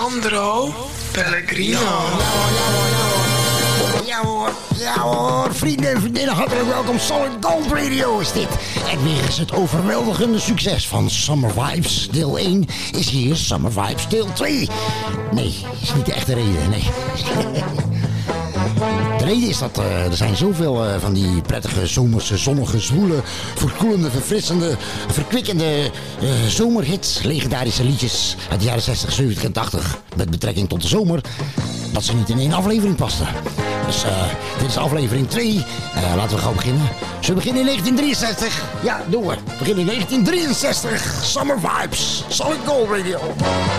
Sandro Pellegrino. Ja hoor, ja hoor, vrienden en vriendinnen, hartelijk welkom. Solid Gold Radio is dit. En weer is het overweldigende succes van Summer Vibes. Deel 1 is hier Summer Vibes deel 2. Nee, is niet de echte reden, nee. De reden is dat eh, er zijn zoveel eh, van die prettige zomerse, zonnige, zwoele, verkoelende, verfrissende, verkwikkende eh, zomerhits, legendarische liedjes uit de jaren 60, 70 en 80 met betrekking tot de zomer, dat ze niet in één aflevering pasten. Dus eh, dit is aflevering 2. Eh, laten we gewoon beginnen. Zullen we beginnen in 1963? Ja, doen we. We beginnen in 1963. Summer Vibes. Solid Gold Radio.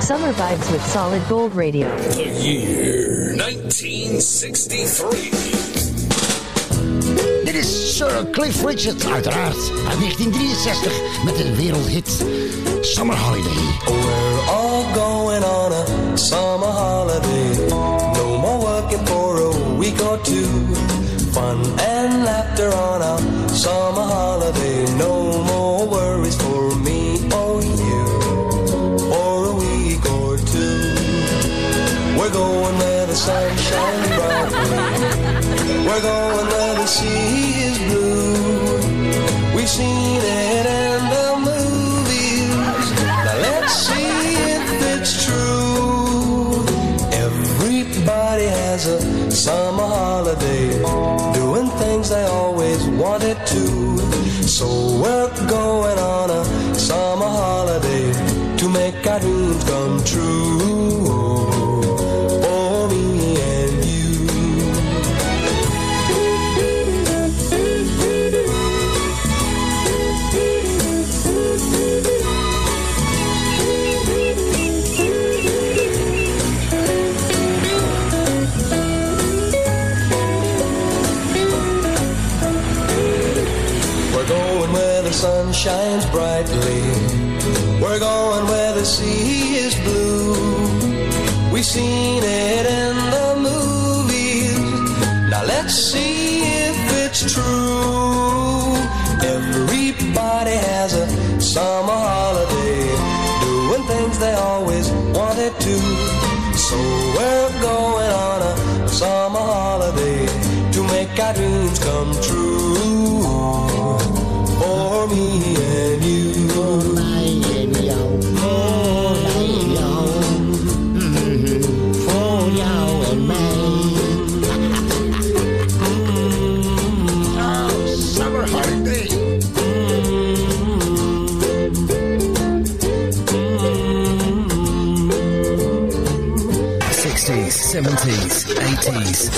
Summer Vibes with Solid Gold Radio. The year 1963. Dit is Sir Cliff Richard, uiteraard. Uit 1963 met de wereldhit Summer Holiday. We're all going on a summer holiday. Week or two. Fun and laughter on a summer holiday. 70s, 80s.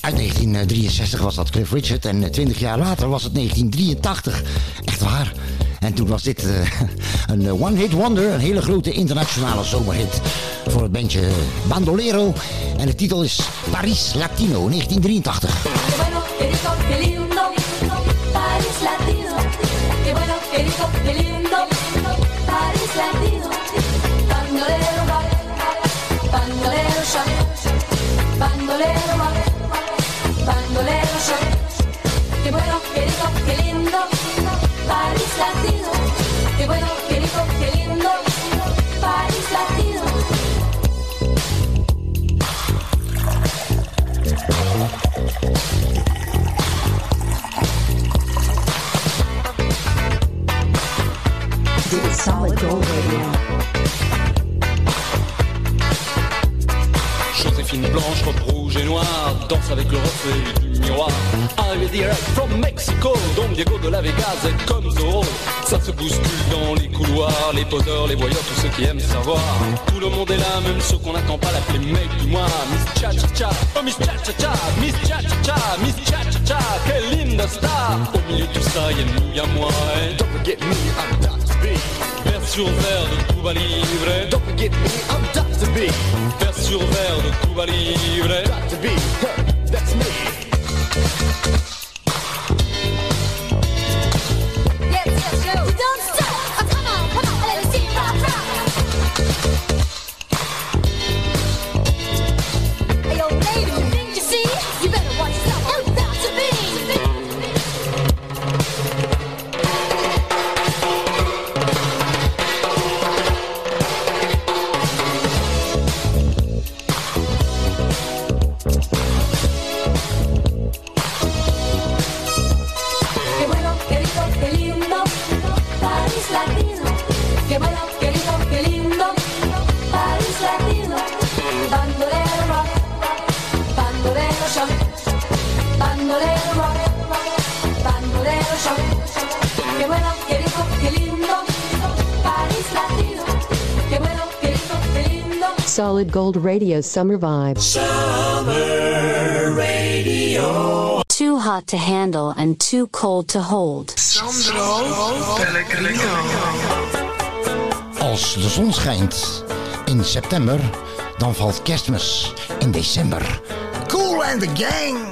Uit 1963 was dat Cliff Richard en 20 jaar later was het 1983. Echt waar. En toen was dit eh, een eh, one-hit wonder, een hele grote internationale zomerhit voor het bandje Bandolero. En de titel is Paris Latino 1983. Bandolero, bandolero, ya. Qué bueno, qué rico, qué lindo, Paris Latino. Comme Zorro. Ça se bouscule dans les couloirs, les poseurs, les voyeurs, tous ceux qui aiment savoir. Tout le monde est là, même ceux qu'on n'attend pas l'appeler mec du mois. Miss Cha Cha Cha, oh Miss Cha Cha Cha, Miss Cha Cha Cha, Miss Cha Cha Cha, quelle linda star. Au milieu de tout ça, y'a nous, y'a moi. Et don't forget me, I'm Dr. B. Vers sur verre de Cuba Libre. Don't forget me, I'm Dr. B. Vers sur verre de Cuba Libre. Dr. B, huh, that's me. Gold Radio Summer Vibes. Too hot to handle and too cold to hold. Sandro Pellegrino. Als de zon schijnt in september, dan valt kerstmis in december. Cool and the gang!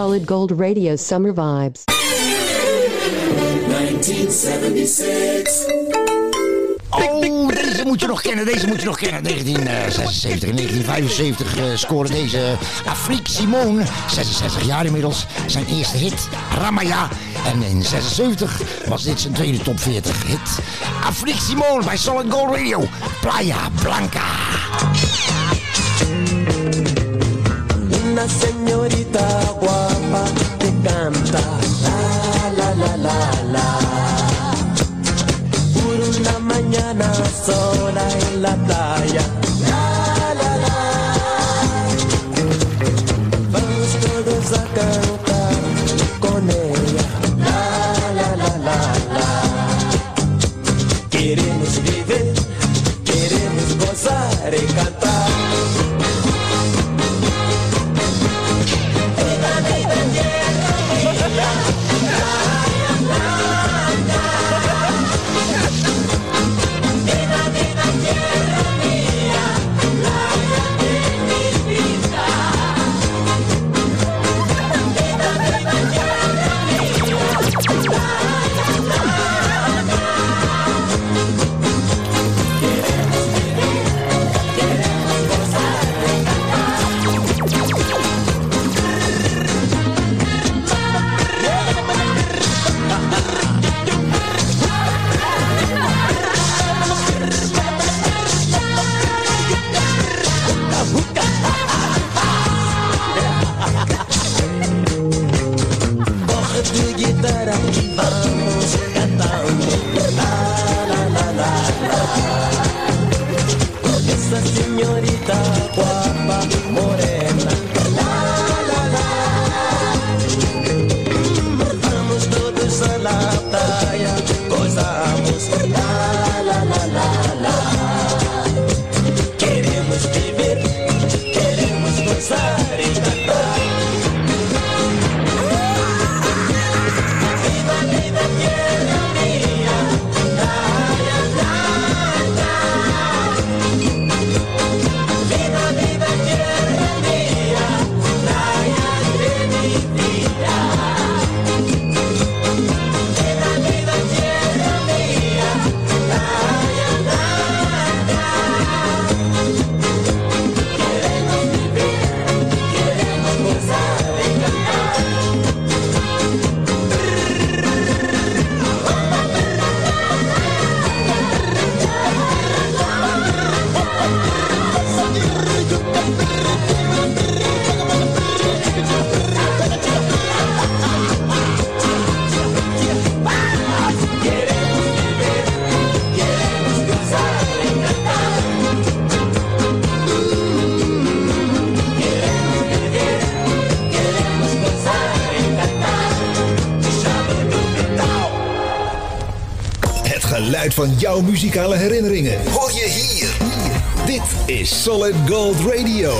Solid Gold Radio Summer Vibes. 1976. Oh, deze moet je nog kennen, deze moet je nog kennen. 1976 en 1975 uh, scoorde deze Afrique Simone, 66 jaar inmiddels, zijn eerste hit, Ramaya. En in 76 was dit zijn tweede top 40 hit. Afrique Simone bij Solid Gold Radio, Playa Blanca. Una señorita guapa que canta la la la la la. Por una mañana sola van jouw muzikale herinneringen hoor je hier. Dit is Solid Gold Radio.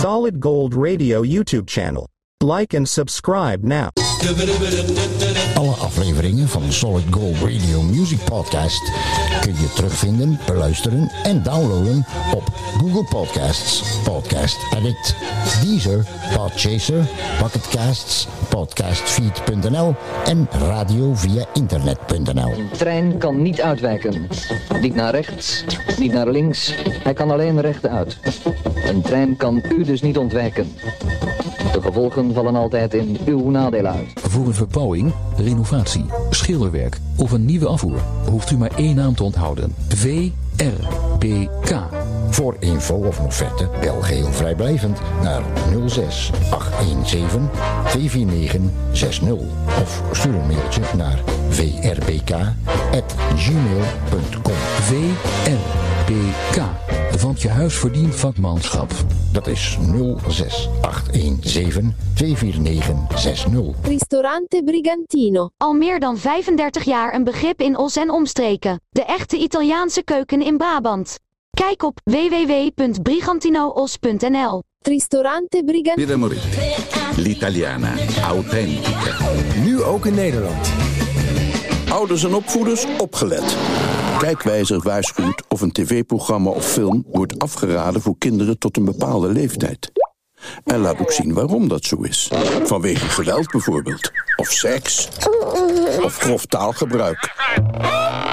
Solid Gold Radio YouTube channel. Like and subscribe now. Alle afleveringen van Solid Gold Radio Music Podcast kun je terugvinden, beluisteren en downloaden op Google Podcasts, Podcast Addict, Deezer, Podchaser, Pocketcasts, Podcastfeed.nl en radio via internet.nl. Een trein kan niet uitwijken. Niet naar rechts, niet naar links. Hij kan alleen rechtuit. Een trein kan u dus niet ontwijken. De gevolgen vallen altijd in uw nadeel uit. Voor een verbouwing, renovatie, schilderwerk of een nieuwe afvoer hoeft u maar één naam te onthouden. VRBK. Voor info of offerte bel geheel vrijblijvend naar 06 817 249 60 of stuur een mailtje naar vrbk@gmail.com. VRBK. Want je huis verdient vakmanschap. Dat is 06 817 249 60. Ristorante Brigantino. Al meer dan 35 jaar een begrip in Os en omstreken. De echte Italiaanse keuken in Brabant. Kijk op www.brigantinoos.nl. Ristorante Brigantino. Moretti, l'italiana, autentica. Nu ook in Nederland. Ouders en opvoeders, opgelet. Kijkwijzer waarschuwt of een tv-programma of film wordt afgeraden voor kinderen tot een bepaalde leeftijd. En laat ook zien waarom dat zo is. Vanwege geweld bijvoorbeeld. Of seks. Of grof taalgebruik.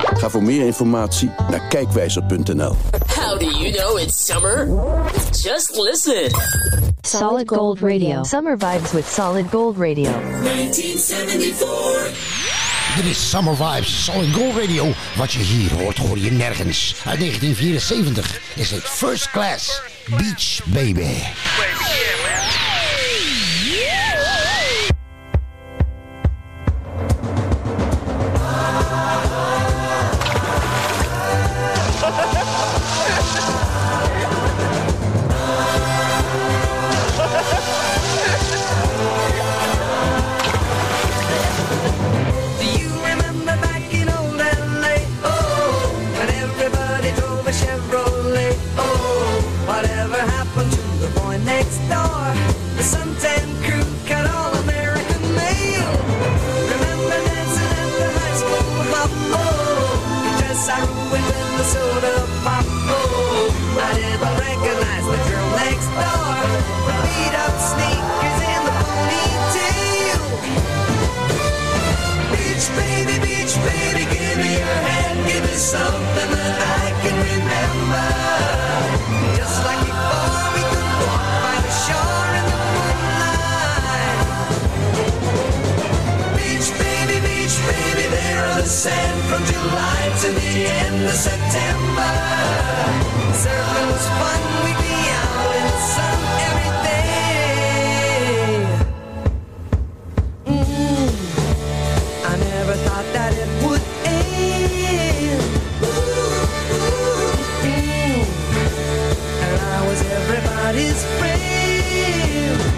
Ga voor meer informatie naar kijkwijzer.nl. How do you know it's summer? Just listen. Solid Gold Radio. Summer vibes with Solid Gold Radio. 1974. Dit is Summer Vibes, Solid Gold Radio. Wat je hier hoort, hoor je nergens. Uit 1974 is het First Class Beach Baby. Something that I can remember. Just like before, we could walk by the shore in the moonlight. Beach baby, beach baby, there on the sand from July to the end of September. Surfing was fun, we'd be out in the sun every It's is frail.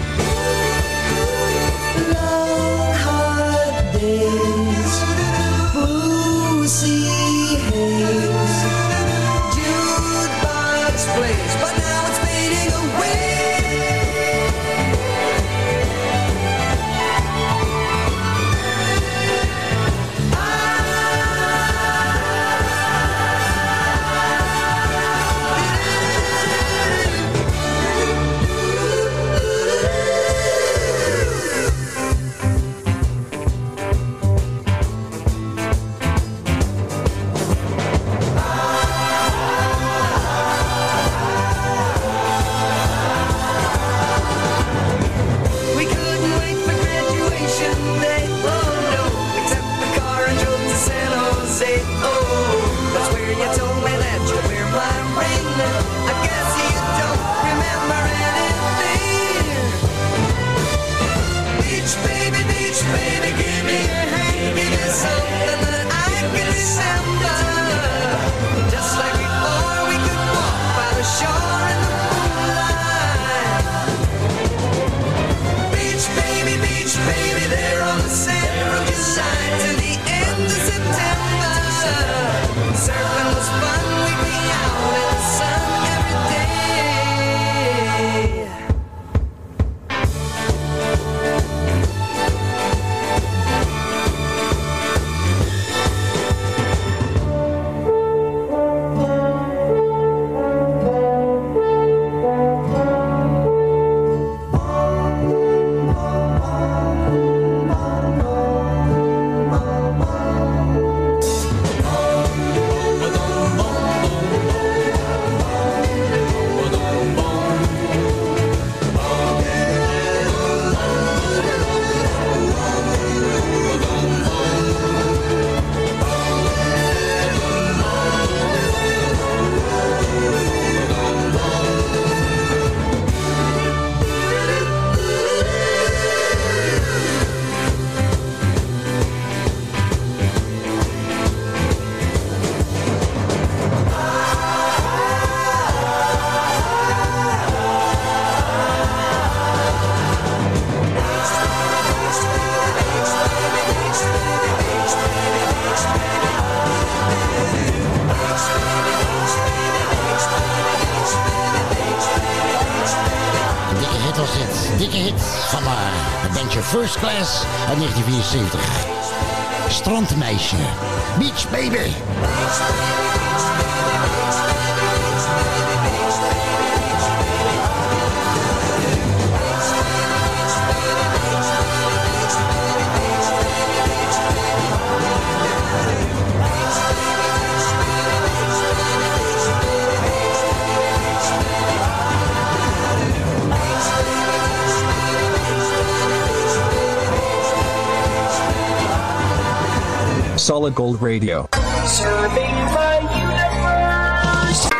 Gold Radio. Serving the universe.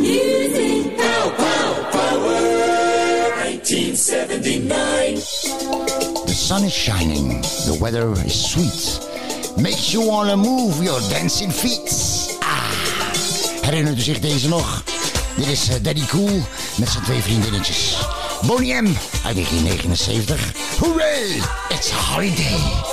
Music. Pow, pow, power. 1979. The sun is shining. The weather is sweet. Makes you wanna move your dancing feet. Ah. Herinnert u zich deze nog? Dit is eh, Daddy Cool met zijn twee vriendinnetjes. Bonnie M uit 1979. Hooray! It's a holiday!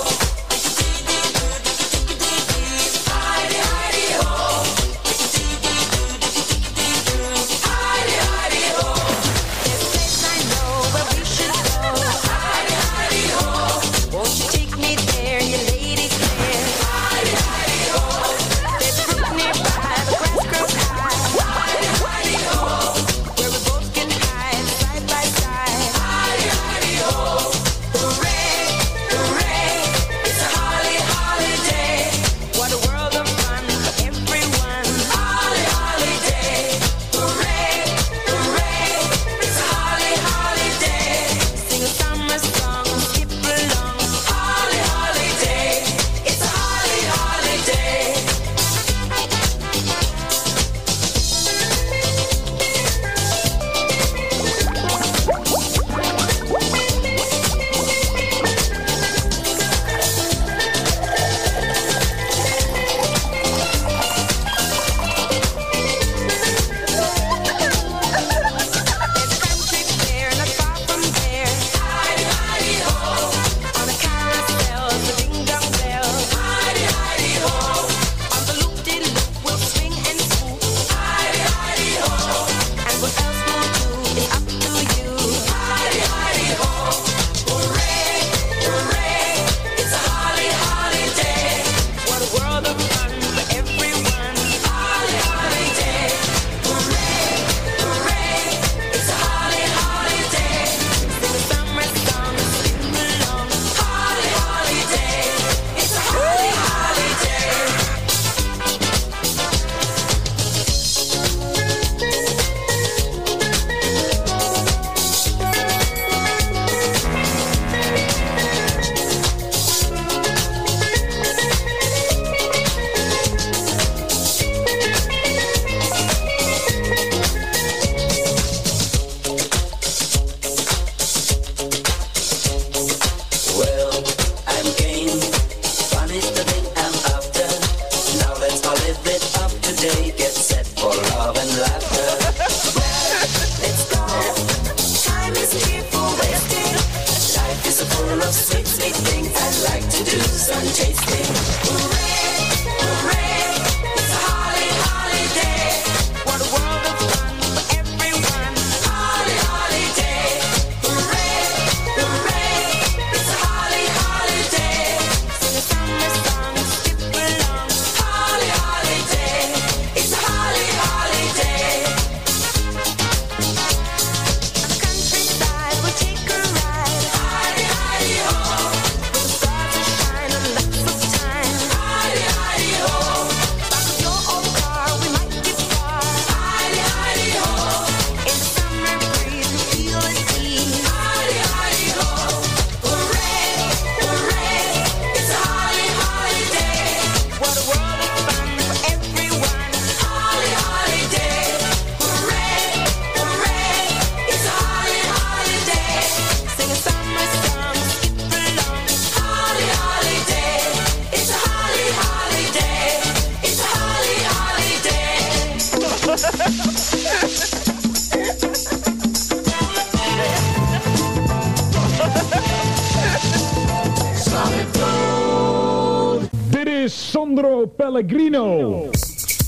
Pellegrino.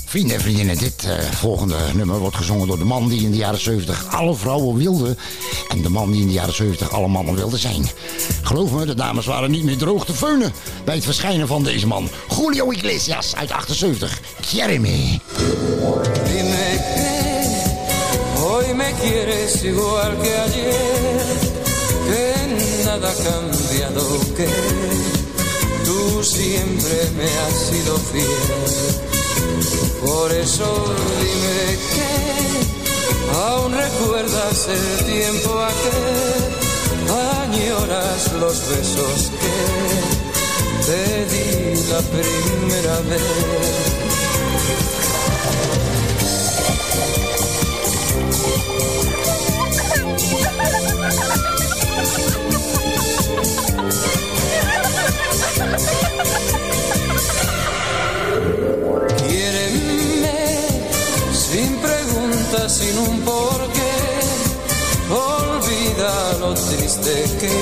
Vrienden en vriendinnen, dit eh, volgende nummer wordt gezongen door de man die in de jaren 70 alle vrouwen wilde. En de man die in de jaren 70 alle mannen wilde zijn. Geloof me, de dames waren niet meer droog te feunen bij het verschijnen van deze man. Julio Iglesias uit 78. Jeremy. Hoy me quieres igual que ayer. Que nada cambiado que... tú siempre me has sido fiel. Por eso dime que aún recuerdas el tiempo aquel, añoras los besos que te di la primera vez. Sin preguntas, sin un porqué. Olvida lo triste que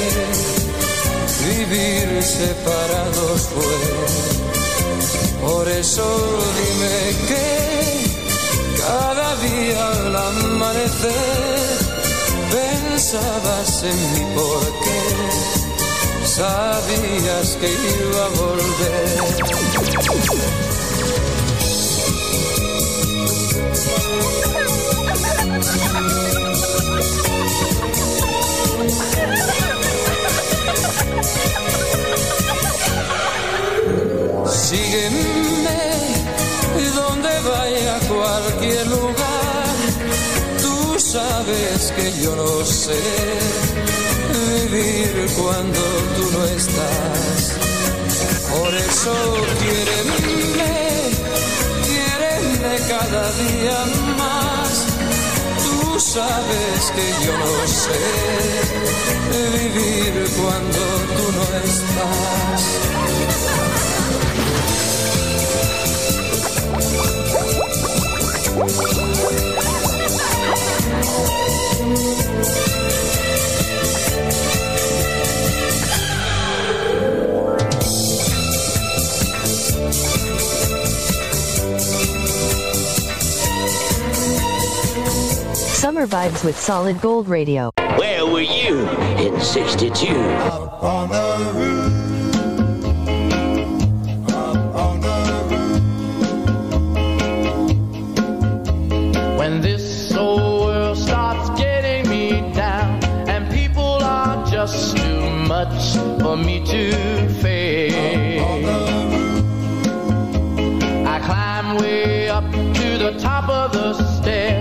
vivir separados fue. Por eso dime que cada día al amanecer pensabas en mí porque sabías que iba a volver. Sígueme donde vaya a cualquier lugar, tú sabes que yo no sé vivir cuando tú no estás. Por eso quiéreme, quiéreme cada día más. Tú sabes que yo no sé vivir cuando tú no estás. Summer vibes with Solid Gold Radio. Where were you in 62? on the roof. Up on the roof. When this old world starts getting me down and people are just too much for me to face. I climb way up to the top of the stairs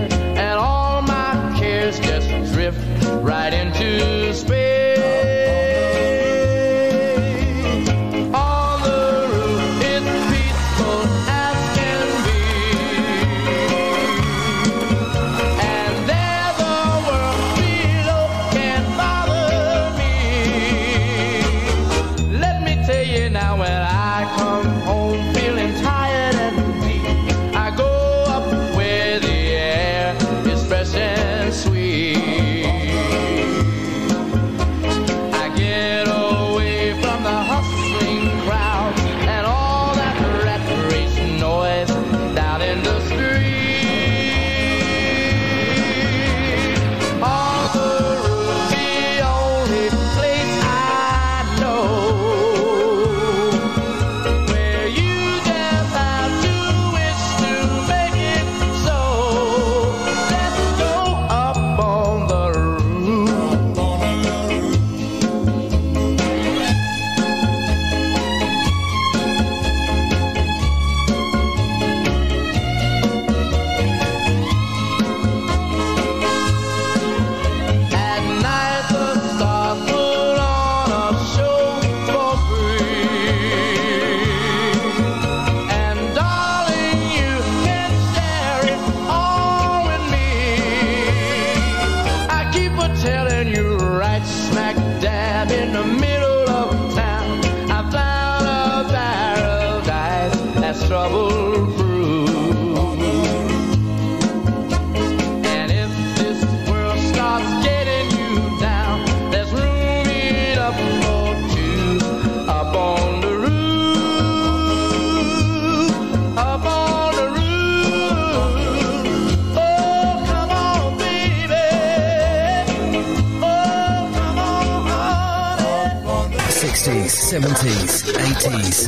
70s, 80s.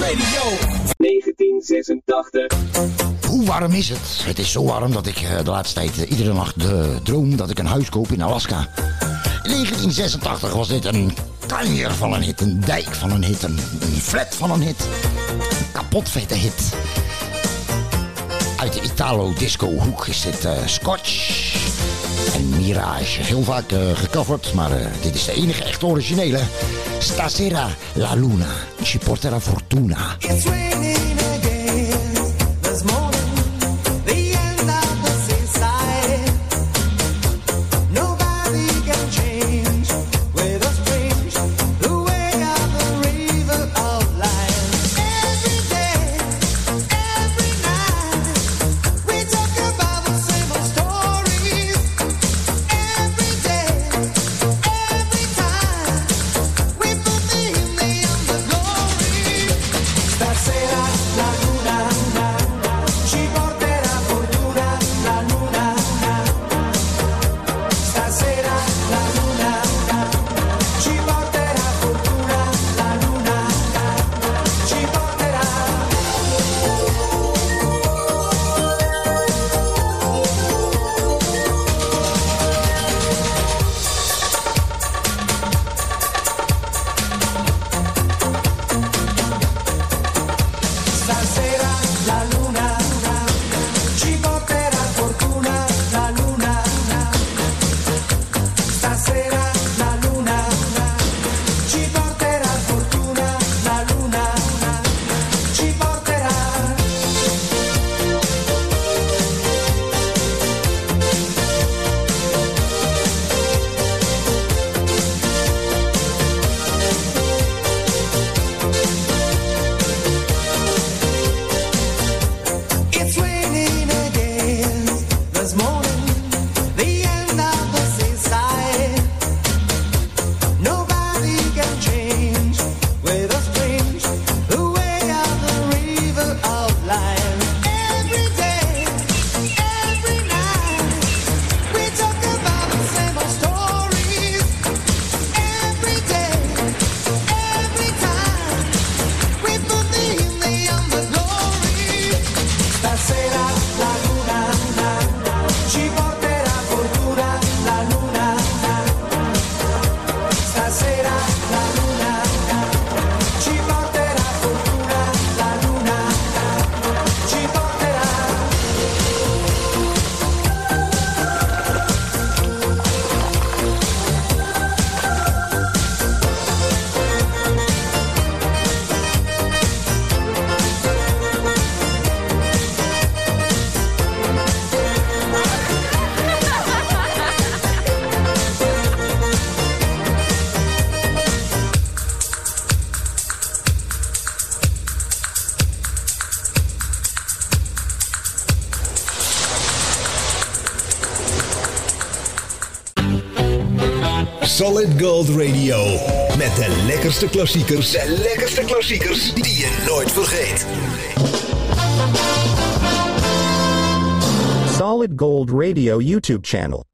Radio 1986. Hoe warm is het? Het is zo warm dat ik eh, de laatste tijd eh, iedere nacht eh, droom dat ik een huis koop in Alaska. In 1986 was dit een kanjer van een hit, een dijk van een hit, een, een flat van een hit. Een kapot vette hit. Uit de Italo-disco hoek is dit eh, Scotch en Mirage. Heel vaak eh, gecoverd, maar eh, dit is de enige echt originele. Stasera la luna, ci porterà fortuna. Solid Gold Radio. Met de lekkerste klassiekers. De lekkerste klassiekers die je nooit vergeet. Solid Gold Radio YouTube channel.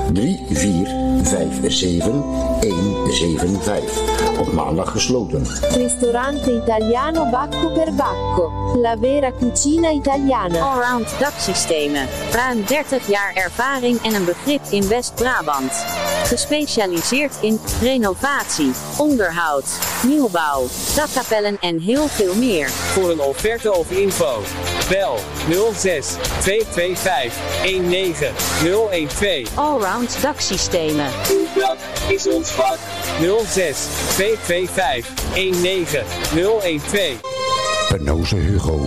3457 175. Op maandag gesloten. Ristorante italiano Bacco per Bacco. La vera cucina italiana. Allround daksystemen. Ruim 30 jaar ervaring en een begrip in West-Brabant. Gespecialiseerd in renovatie, onderhoud, nieuwbouw, dakkapellen en heel veel meer. Voor een offerte of info. Bel 06 225 19012. Allround daksystemen. Uw dak is ons vak. 06 225 19012. Penoze Hugo.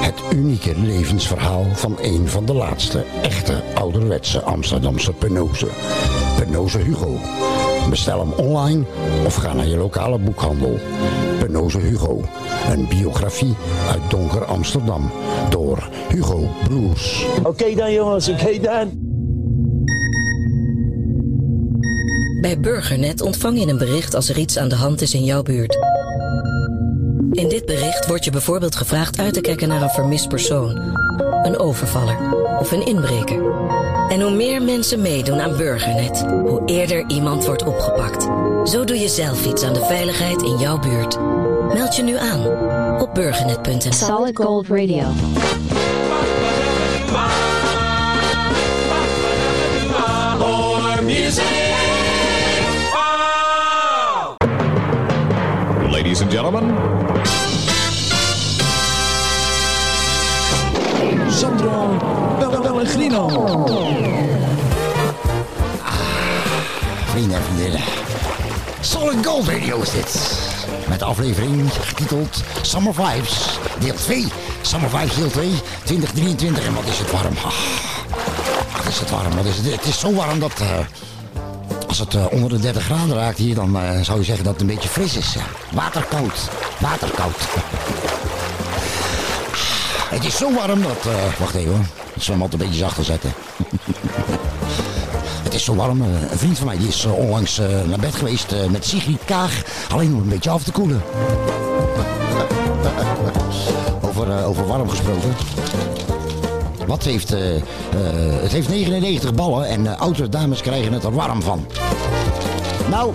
Het unieke levensverhaal van een van de laatste echte ouderwetse Amsterdamse Penoze. Penoze Hugo. Bestel hem online of ga naar je lokale boekhandel. Penose Hugo. Een biografie uit donker Amsterdam. Door Hugo Broers. Oké dan jongens, oké dan. Bij Burgernet ontvang je een bericht als er iets aan de hand is in jouw buurt. In dit bericht wordt je bijvoorbeeld gevraagd uit te kijken naar een vermist persoon, een overvaller of een inbreker. En hoe meer mensen meedoen aan Burgernet, hoe eerder iemand wordt opgepakt. Zo doe je zelf iets aan de veiligheid in jouw buurt. Meld je nu aan op burgernet.nl. Solid Gold Radio. More music. Ladies and gentlemen, Sandro Pellegrino. Vrienden en vriendinnen. Solid Gold Radio is dit. Met de aflevering getiteld Summer Vibes, deel 2. Summer Vibes deel 2, 2023. En wat is het warm. Ah, wat is het warm. Wat is het, het is zo warm dat... eh, als het eh, onder de 30 graden raakt hier, dan eh, zou je zeggen dat het een beetje fris is. Waterkoud. Waterkoud. Het is zo warm dat... eh, wacht even hoor. Ik zal hem altijd een beetje zachter zetten. Het is zo warm. Een vriend van mij die is onlangs naar bed geweest met Sigrid Kaag. Alleen om een beetje af te koelen. over, warm gesproken. Wat heeft... het heeft 99 ballen en oudere dames krijgen het er warm van. Nou,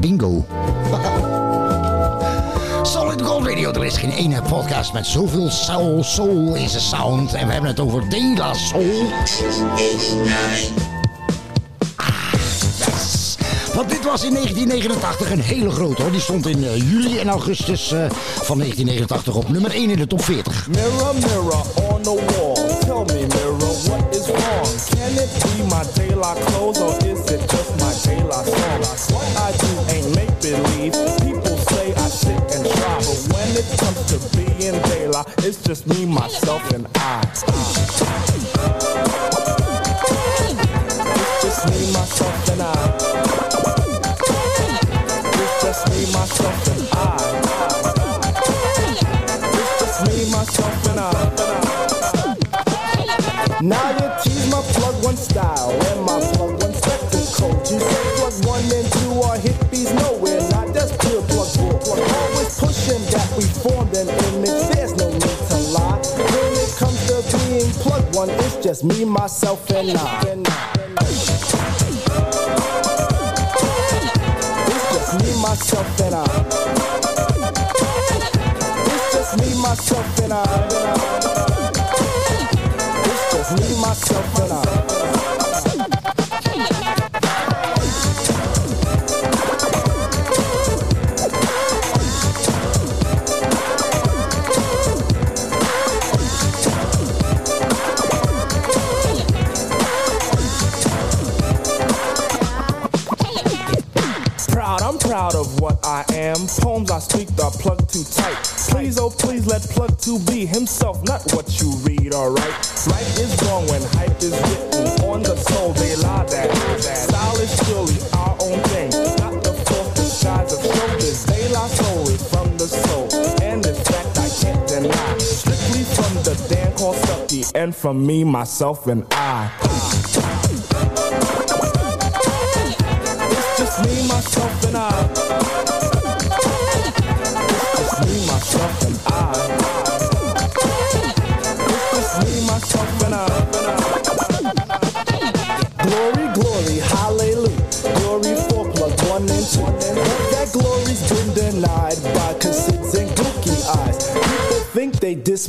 bingo. Solid Gold Radio, er is geen ene podcast met zoveel soul, soul in zijn sound. En we hebben het over De La Soul. Ah, yes. Want dit was in 1989 een hele grote hoor. Die stond in eh, juli en augustus eh, van 1989 op nummer 1 in de top 40. Mirror, mirror on the wall. Tell me, mirror, what is wrong? Can it be my daylight clothes or is it just my daylight song? What I do ain't make believe. People say I sit and try, but when it comes to being daylight, it's just me, myself, and I. one, it's just me, myself, and I. It's just me, myself, and I. It's just me, myself, and I. Style is our own thing, not the of. They lie from the soul, and fact I can't deny. Strictly from the Dan called and from me, myself, and I.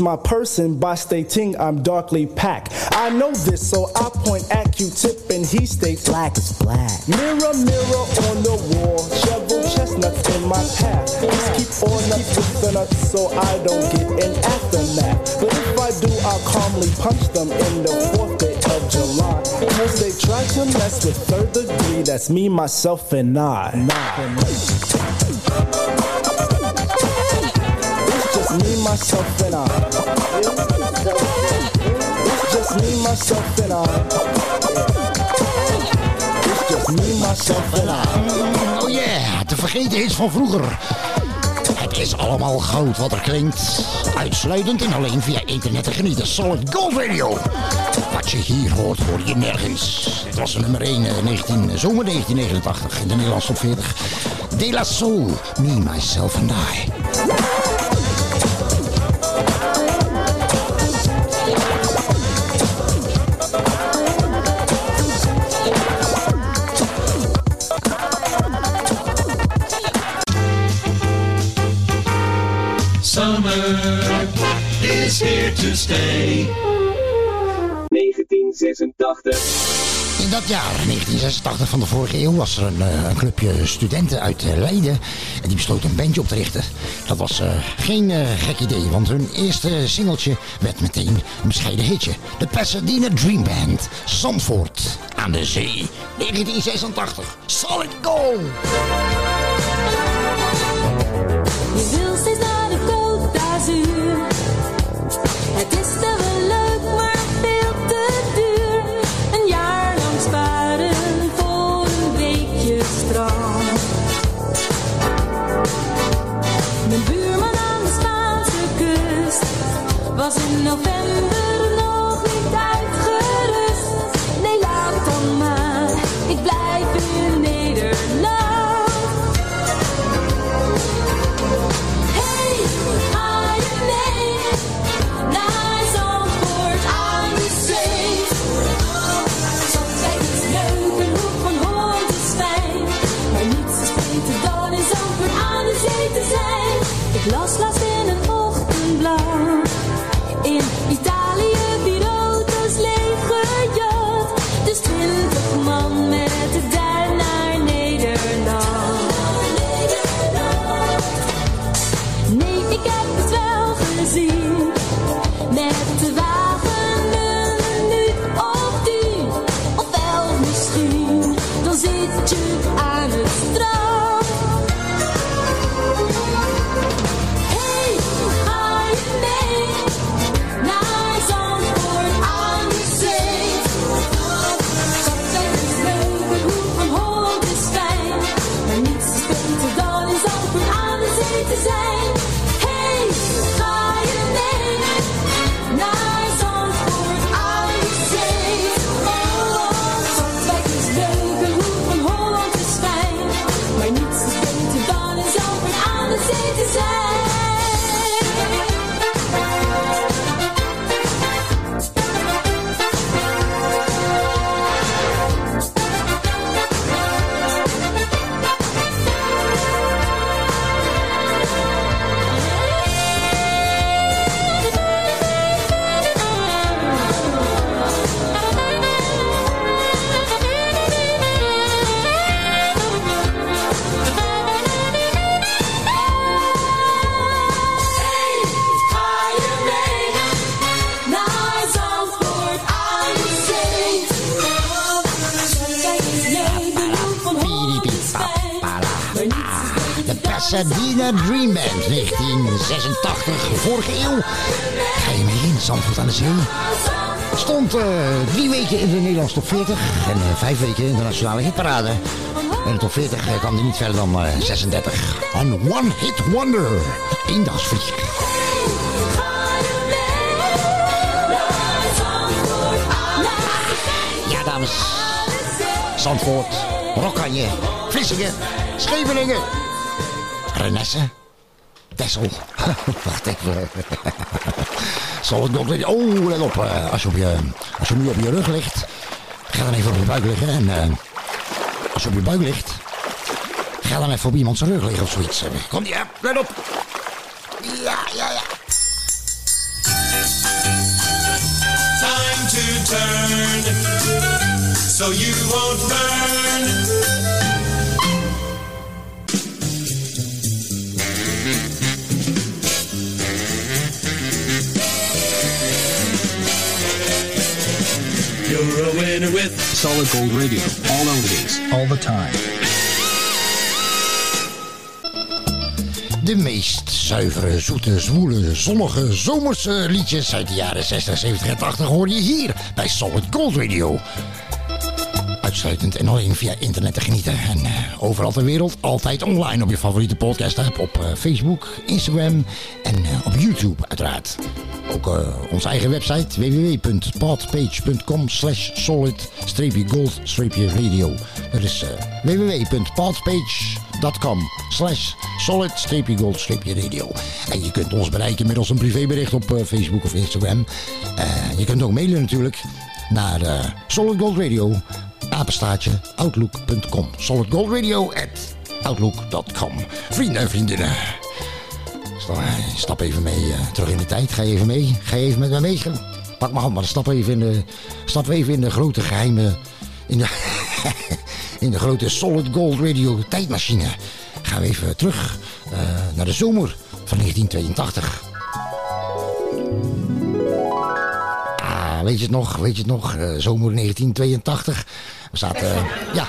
my person by stating I'm darkly packed. I know this, so I point at Q-tip and he states black is black. Mirror, mirror on the wall, shovel chestnuts in my path. Just keep on up with the nuts so I don't get an aftermath. But if I do, I'll calmly punch them in the fourth day of July. Cause they try to mess with third degree, that's me, myself, and I. It's myself, just me, myself, and I. Just me, myself, and I. Oh yeah, te vergeten hits van vroeger. is allemaal goud wat er klinkt. Uitsluitend en alleen via internet te genieten. Solid Gold Radio. Wat je hier hoort, hoor je nergens. Het was nummer 1, eh, 19, zomer 1989 in de Nederlandse top 40. De La Soul, Me, Myself and I. to stay. 1986. In dat jaar, 1986 van de vorige eeuw, was er een, eh, een clubje studenten uit eh, Leiden. En die besloten een bandje op te richten. Dat was eh, geen gek idee, want hun eerste singeltje werd meteen een bescheiden hitje. De Pasadena Dream Band, Zandvoort aan de zee. 1986, Solid Gold! Was in november Ga je mee in, Zandvoort aan de Zee? Stond eh, drie weken in de Nederlandse top 40 en eh, vijf weken in de nationale hitparade. In de top 40 eh, kwam hij niet verder dan eh, 36. Een One Hit Wonder. Eendagsvlieg. Ja, dames. Zandvoort, Rokkanje, Vlissingen, Scheveningen, Renesse, Tessel. Wacht even. Zal het nog. Oh, let op. eh, Als je, op je, als je nu op je rug ligt, ga dan even op je buik liggen. En eh, als je op je buik ligt, ga dan even op iemands rug liggen of zoiets. Kom die, ja, let op. Ja, ja, ja. Time to turn so you won't burn. You're a winner with Solid Gold Radio. All oldies, all the time. De meest zuivere, zoete, zwoele, zonnige, zomerse liedjes uit de jaren 60, 70 en 80 hoor je hier bij Solid Gold Radio. Uitsluitend en alleen via internet te genieten. En eh, overal ter wereld, altijd online op je favoriete podcast app. Op eh, Facebook, Instagram en eh, op YouTube uiteraard. Ook onze eigen website www.podpage.com slash solid-gold-radio. Dat is www.podpage.com slash solid-gold-radio. En je kunt ons bereiken middels een privébericht op Facebook of Instagram. Je kunt ook mailen natuurlijk naar eh, Solid Gold Radio, apenstaartje, outlook.com. Solid Gold at outlook.com. Vrienden en vriendinnen. Stap, even mee eh, terug in de tijd. Ga even mee? Ga je even met mij mee? Pak mijn hand, maar stap even in de, stap even in de grote geheime... In de, in de grote Solid Gold Radio tijdmachine. Gaan we even terug eh, naar de zomer van 1982. Ah, weet je het nog? Weet je het nog? Eh, zomer 1982. We zaten... eh, ja,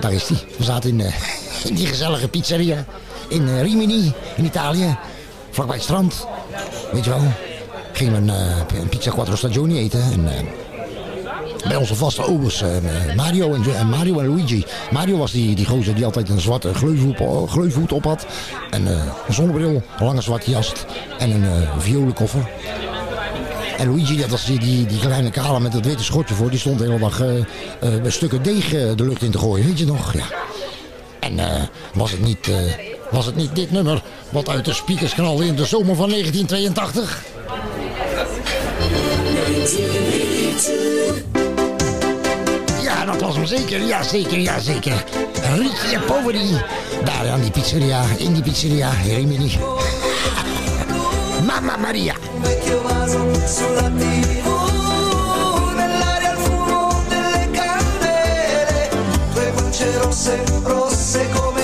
daar is die. We zaten in, eh, die gezellige pizzeria. In eh, Rimini, in Italië. Vlakbij het strand. Weet je wel. Gingen we een, een pizza quattro stagioni eten. En, bij onze vaste obers, Mario, en, Mario en Luigi. Mario was die, die gozer die altijd een zwarte gleufhoed op had. En een zonnebril, een lange zwarte jas en een violenkoffer. En Luigi, dat was die, die, die kleine kale met dat witte schortje voor, die stond de hele dag eh, eh, stukken deeg eh, de lucht in te gooien, weet je nog? Ja. En was, het niet, was het niet dit nummer wat uit de speakers knalde in de zomer van 1982? Ja, dat was hem zeker. Ja, zeker, ja, zeker. En Poveri. Daar aan die pizzeria, in die pizzeria, Rimini. Mamma Maria. Sono attivo, nell'aria al fumo delle candele, due gocce rosse, rosse come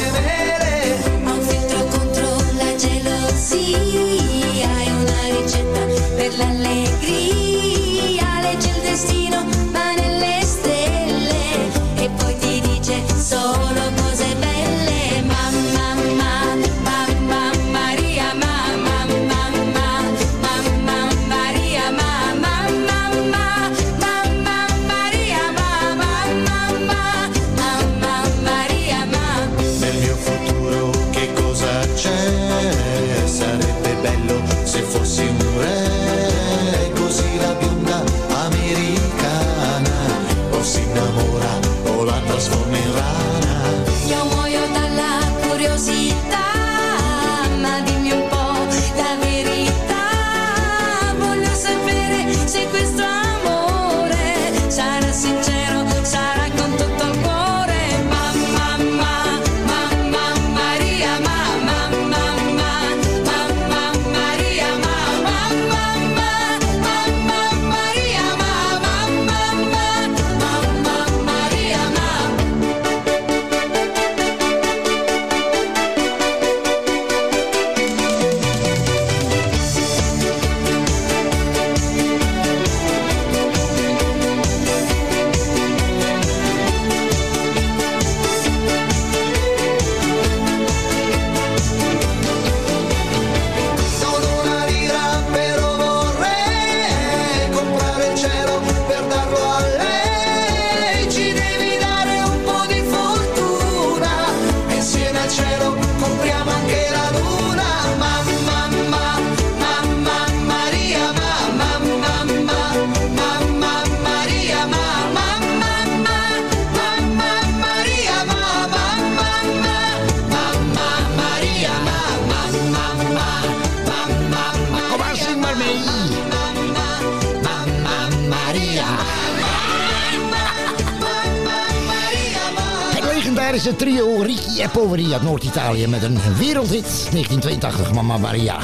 uit Noord-Italië met een wereldhit 1982, Mamma Maria.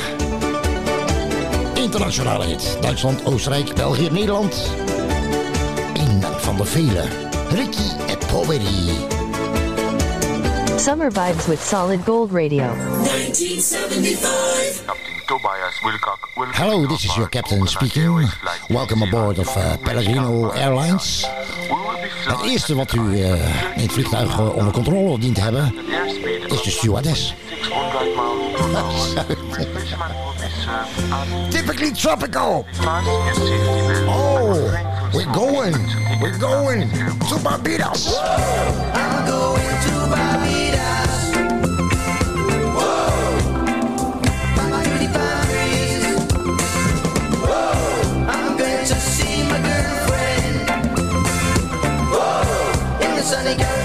Internationale hit. Duitsland, Oostenrijk, België, Nederland. Een van de vele. Ricky en Poveri. Summer vibes with Solid Gold Radio. 1975. Hello, this is your captain speaking. Welcome aboard of uh, Pellegrino Airlines. Het eerste wat u uh, in het vliegtuig uh, onder controle dient te hebben, is de stewardess. Typically tropical. Oh. We're going, we're going to Barbados. I'm going to Barbados. sunny girl.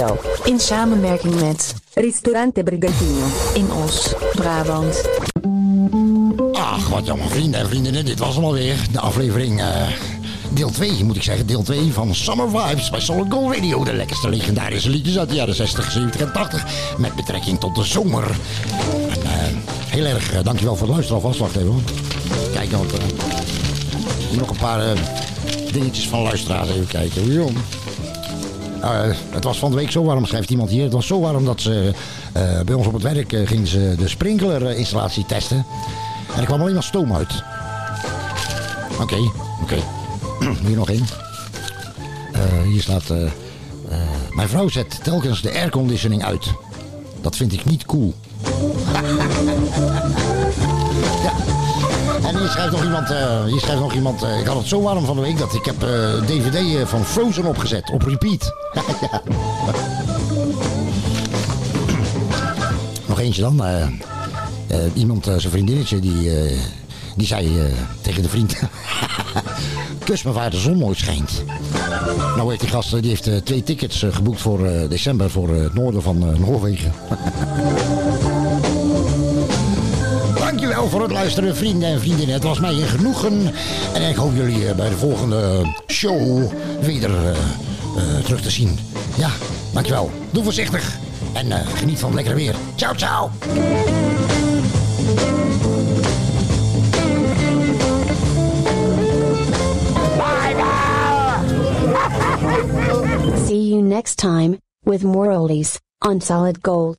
Radio. In samenwerking met Ristorante Brigantino in Os, Brabant. Ach, wat jammer, vrienden en vriendinnen. Dit was hem alweer. De aflevering, eh, deel 2 moet ik zeggen. Deel 2 van Summer Vibes bij Solid Gold Radio. De lekkerste legendarische liedjes uit de jaren 60, 70 en 80. Met betrekking tot de zomer. En, eh, heel erg eh, dankjewel voor het luisteren alvast. Wacht even hoor. Kijk, want, nog een paar dingetjes van luisteraars. Even kijken. Hoe jong. Eh, het was van de week zo warm, schrijft iemand hier. Het was zo warm dat ze eh, bij ons op het werk eh, gingen de sprinklerinstallatie testen. En er kwam alleen maar stoom uit. Oké, oké. hier nog één. Hier staat... mijn vrouw zet telkens de airconditioning uit. Dat vind ik niet cool. ja. En hier schrijft nog iemand, eh, hier schrijft nog iemand eh, ik had het zo warm van de week dat ik heb eh, DVD van Frozen opgezet, op repeat. Nog eentje dan. iemand, zijn vriendinnetje, die, die zei tegen de vriend... Kus me waar de zon nooit schijnt. Nou heeft die gast, die heeft twee tickets geboekt voor december voor het noorden van Noorwegen. Voor het luisteren, vrienden en vriendinnen. Het was mij een genoegen. En ik hoop jullie eh, bij de volgende show weer eh, eh, terug te zien. Ja, dankjewel. Doe voorzichtig. En geniet van het lekkere weer. Ciao, ciao. See you next time with more oldies on Solid Gold.